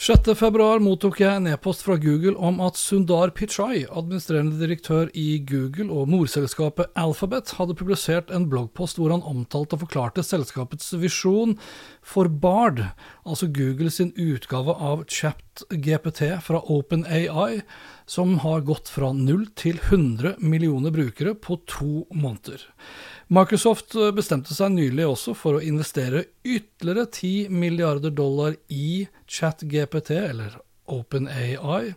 6.2 mottok jeg en e-post fra Google om at Sundar Pichai, administrerende direktør i Google og morselskapet Alphabet, hadde publisert en bloggpost hvor han omtalte og forklarte selskapets visjon for Bard, altså Google sin utgave av ChatGPT fra OpenAI, som har gått fra 0 til 100 millioner brukere på to måneder. Microsoft bestemte seg nylig også for å investere ytterligere 10 milliarder dollar i ChatGPT, eller OpenAI,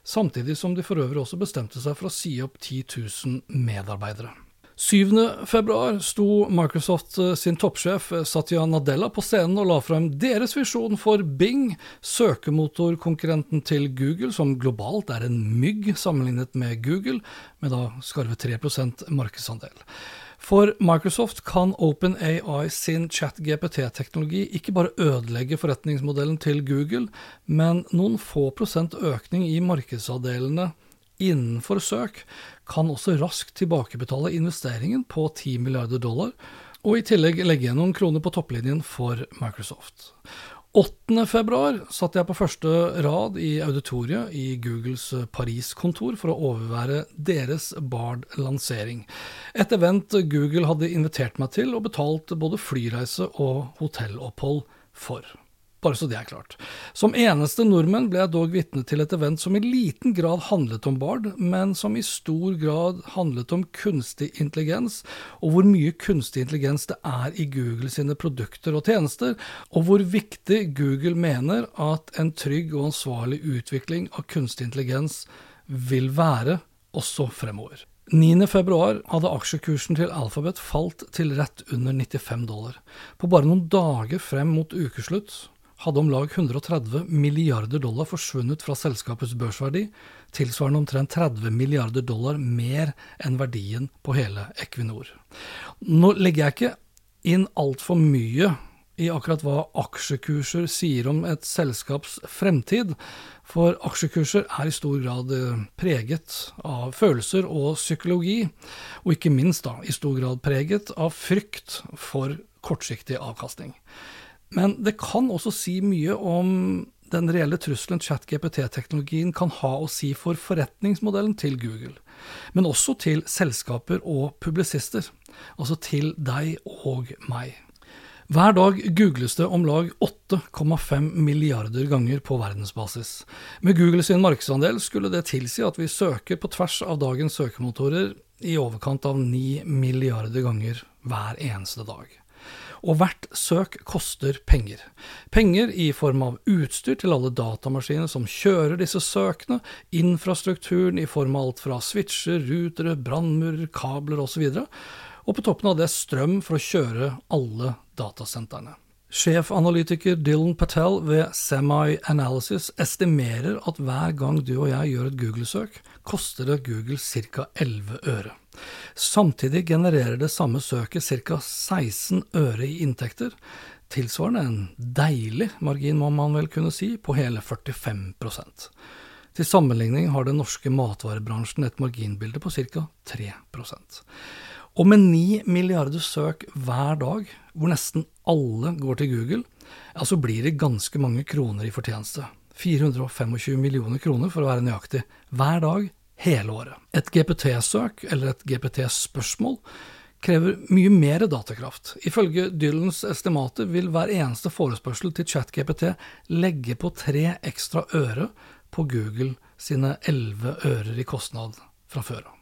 samtidig som de for øvrig også bestemte seg for å si opp 10 000 medarbeidere. 7. februar sto Microsoft sin toppsjef Satya Nadella på scenen og la frem deres visjon for Bing, søkemotorkonkurrenten til Google, som globalt er en mygg sammenlignet med Google, med da skarve 3% markedsandel. For Microsoft kan OpenAI sin chat-GPT-teknologi ikke bare ødelegge forretningsmodellen til Google, men noen få prosent økning i markedsandelene innenfor søk kan også raskt tilbakebetale investeringen på 10 milliarder dollar, og i tillegg legge igjen noen kroner på topplinjen for Microsoft. 8. februar satt jeg på første rad i auditoriet i Googles Paris-kontor for å overvære deres Bard-lansering. Et event Google hadde invitert meg til og betalt både flyreise og hotellopphold for. Bare så det er klart. Som eneste nordmenn ble jeg dog vitne til et event som i liten grad handlet om Bard, men som i stor grad handlet om kunstig intelligens, og hvor mye kunstig intelligens det er i Google sine produkter og tjenester, og hvor viktig Google mener at en trygg og ansvarlig utvikling av kunstig intelligens vil være også fremover. 9.2 hadde aksjekursen til Alphabet falt til rett under 95 dollar. På bare noen dager frem mot ukeslutt hadde om lag 130 milliarder dollar forsvunnet fra selskapets børsverdi, tilsvarende omtrent 30 milliarder dollar mer enn verdien på hele Equinor. Nå legger jeg ikke inn altfor mye i akkurat hva aksjekurser sier om et selskaps fremtid, for aksjekurser er i stor grad eh, preget av følelser og psykologi, og ikke minst da i stor grad preget av frykt for kortsiktig avkastning. Men det kan også si mye om den reelle trusselen chat-GPT-teknologien kan ha å si for forretningsmodellen til Google, men også til selskaper og publisister, altså til deg og meg. Hver dag googles det om lag 8,5 milliarder ganger på verdensbasis. Med Google sin markedsandel skulle det tilsi at vi søker på tvers av dagens søkemotorer i overkant av 9 milliarder ganger hver eneste dag og hvert søk koster penger. Penger i form av utstyr til alle datamaskiner som kjører disse søkene, infrastrukturen i form av alt fra switcher, rutere, brannmurer, kabler osv., og på toppen av det strøm for å kjøre alle datasentrene. Sjefanalytiker Dylan Patel ved Semi Analysis estimerer at hver gang du og jeg gjør et Google-søk, koster det Google ca. 11 øre. Samtidig genererer det samme søket ca. 16 øre i inntekter, tilsvarende en deilig margin, må man vel kunne si, på hele 45% Til sammenligning har den norske matvarebransjen et marginbilde på ca. 3 og med 9 milliarder søk hver dag, hvor nesten alle går til Google, ja, så blir det ganske mange kroner i fortjeneste. 425 millioner kroner, for å være nøyaktig, hver dag hele året. Et GPT-søk, eller et GPT-spørsmål, krever mye mer datakraft. Ifølge Dylans estimater vil hver eneste forespørsel til ChatGPT legge på tre ekstra øre på Google sine 11 ører i kostnad fra før av.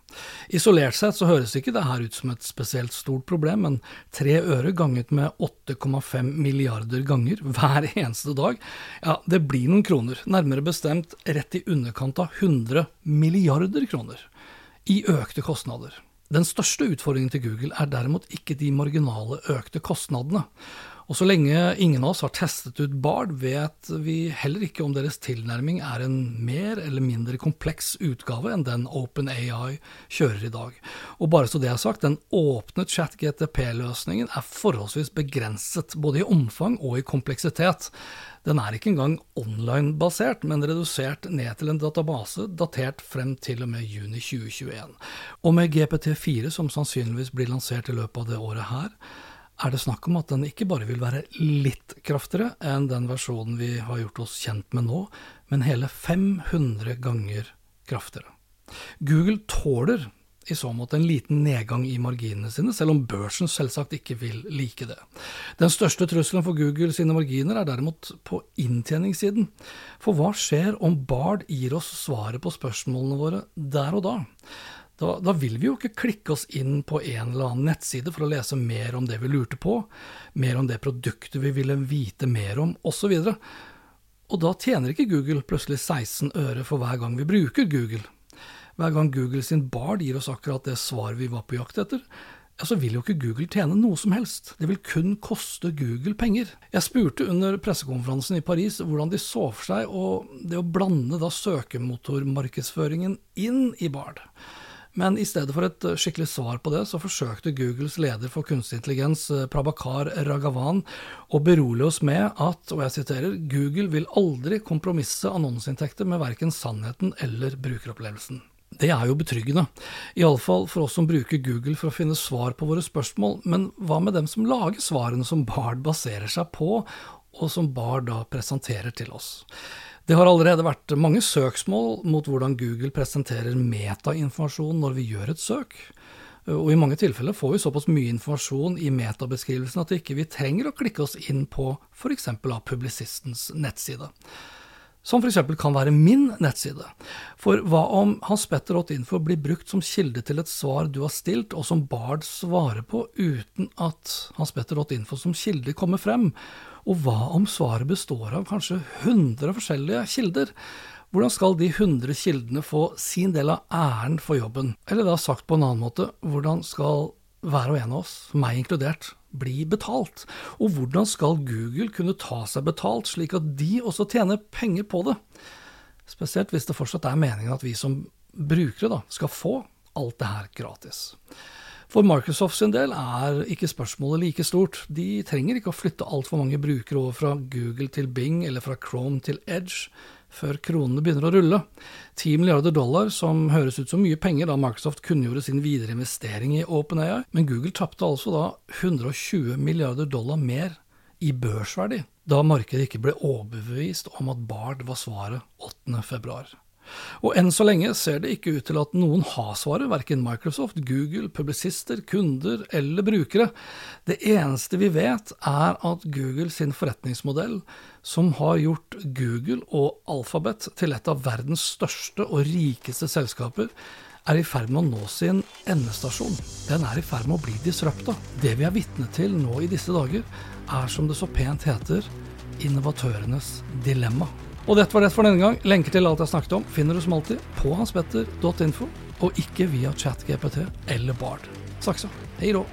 Isolert sett så høres ikke det her ut som et spesielt stort problem, men tre øre ganget med 8,5 milliarder ganger hver eneste dag, ja, det blir noen kroner, nærmere bestemt rett i underkant av 100 milliarder kroner, i økte kostnader. Den største utfordringen til Google er derimot ikke de marginale økte kostnadene. Og så lenge ingen av oss har testet ut Bard, vet vi heller ikke om deres tilnærming er en mer eller mindre kompleks utgave enn den OpenAI kjører i dag. Og bare så det er sagt, den åpne chat-GTP-løsningen er forholdsvis begrenset, både i omfang og i kompleksitet. Den er ikke engang online-basert, men redusert ned til en database datert frem til og med juni 2021. Og med GPT4, som sannsynligvis blir lansert i løpet av det året her, er det snakk om at den ikke bare vil være litt kraftigere enn den versjonen vi har gjort oss kjent med nå, men hele 500 ganger kraftigere. Google tåler i så måte en liten nedgang i marginene sine, selv om børsen selvsagt ikke vil like det. Den største trusselen for Google sine marginer er derimot på inntjeningssiden. For hva skjer om Bard gir oss svaret på spørsmålene våre der og da? Da, da, vil vi jo ikke klikke oss inn på en eller annen nettside for å lese mer om det vi lurte på, mer om det produktet vi ville vite mer om, osv. Og, og da tjener ikke Google plutselig 16 øre for hver gang vi bruker Google. Hver gang Google sin Bard gir oss akkurat det svaret vi var på jakt etter, ja, så vil jo ikke Google tjene noe som helst. Det vil kun koste Google penger. Jeg spurte under pressekonferansen i Paris hvordan de så for seg og det å blande da søkemotormarkedsføringen inn i Bard. Men i stedet for et eh, skikkelig svar på det, så forsøkte Googles leder for kunstig intelligens, Prabakar Prabhakar Ragavan, å berolige oss med at, og jeg siterer, Google vil aldri kompromisse annonseinntekter med verken sannheten eller brukeropplevelsen. Det er jo betryggende, iallfall for oss som bruker Google for å finne svar på våre spørsmål, men hva med dem som lager svarene som Bard baserer seg på, og som Bard da presenterer til oss? Det har allerede vært mange søksmål mot hvordan Google presenterer metainformasjon når vi gjør et søk. Og i mange tilfeller får vi såpass mye informasjon i metabeskrivelsen at vi ikke trenger å klikke oss inn på f.eks. av publisistens nettside. Som f.eks. kan være min nettside. For hva om hanspetter.info blir brukt som kilde til et svar du har stilt, og som Bard svarer på uten at hanspetter.info som kilde kommer frem? Og hva om svaret består av kanskje 100 forskjellige kilder? Hvordan skal de 100 kildene få sin del av æren for jobben? Eller da sagt på en annen måte, hvordan skal hver og en av oss, meg inkludert, bli betalt? Og hvordan skal Google kunne ta seg betalt, slik at de også tjener penger på det? Spesielt hvis det fortsatt er meningen at vi som brukere da, skal få alt det her gratis. For Microsoft sin del er ikke spørsmålet like stort. De trenger ikke å flytte altfor mange brukere over fra Google til Bing eller fra Chrome til Edge før kronene begynner å rulle. 10 milliarder dollar, som høres ut som mye penger da Microsoft kunngjorde sin videre investering i OpenAI, men Google tapte altså da 120 milliarder dollar mer i børsverdi da markedet ikke ble overbevist om at Bard var svaret 8. Og enn så lenge ser det ikke ut til at noen har svaret, verken Microsoft, Google, publisister, kunder eller brukere. Det eneste vi vet, er at Google sin forretningsmodell, som har gjort Google og Alphabet til et av verdens største og rikeste selskaper, er i ferd med å nå sin endestasjon. Den er i ferd med å bli disrupta. Det vi er vitne til nå i disse dager, er som det så pent heter, innovatørenes dilemma. Og dette var det for denne gang. Lenker til alt jeg snakket om finner du som alltid på hanspetter.info, og ikke via ChatGPT eller Bard. Saksa. Hei då.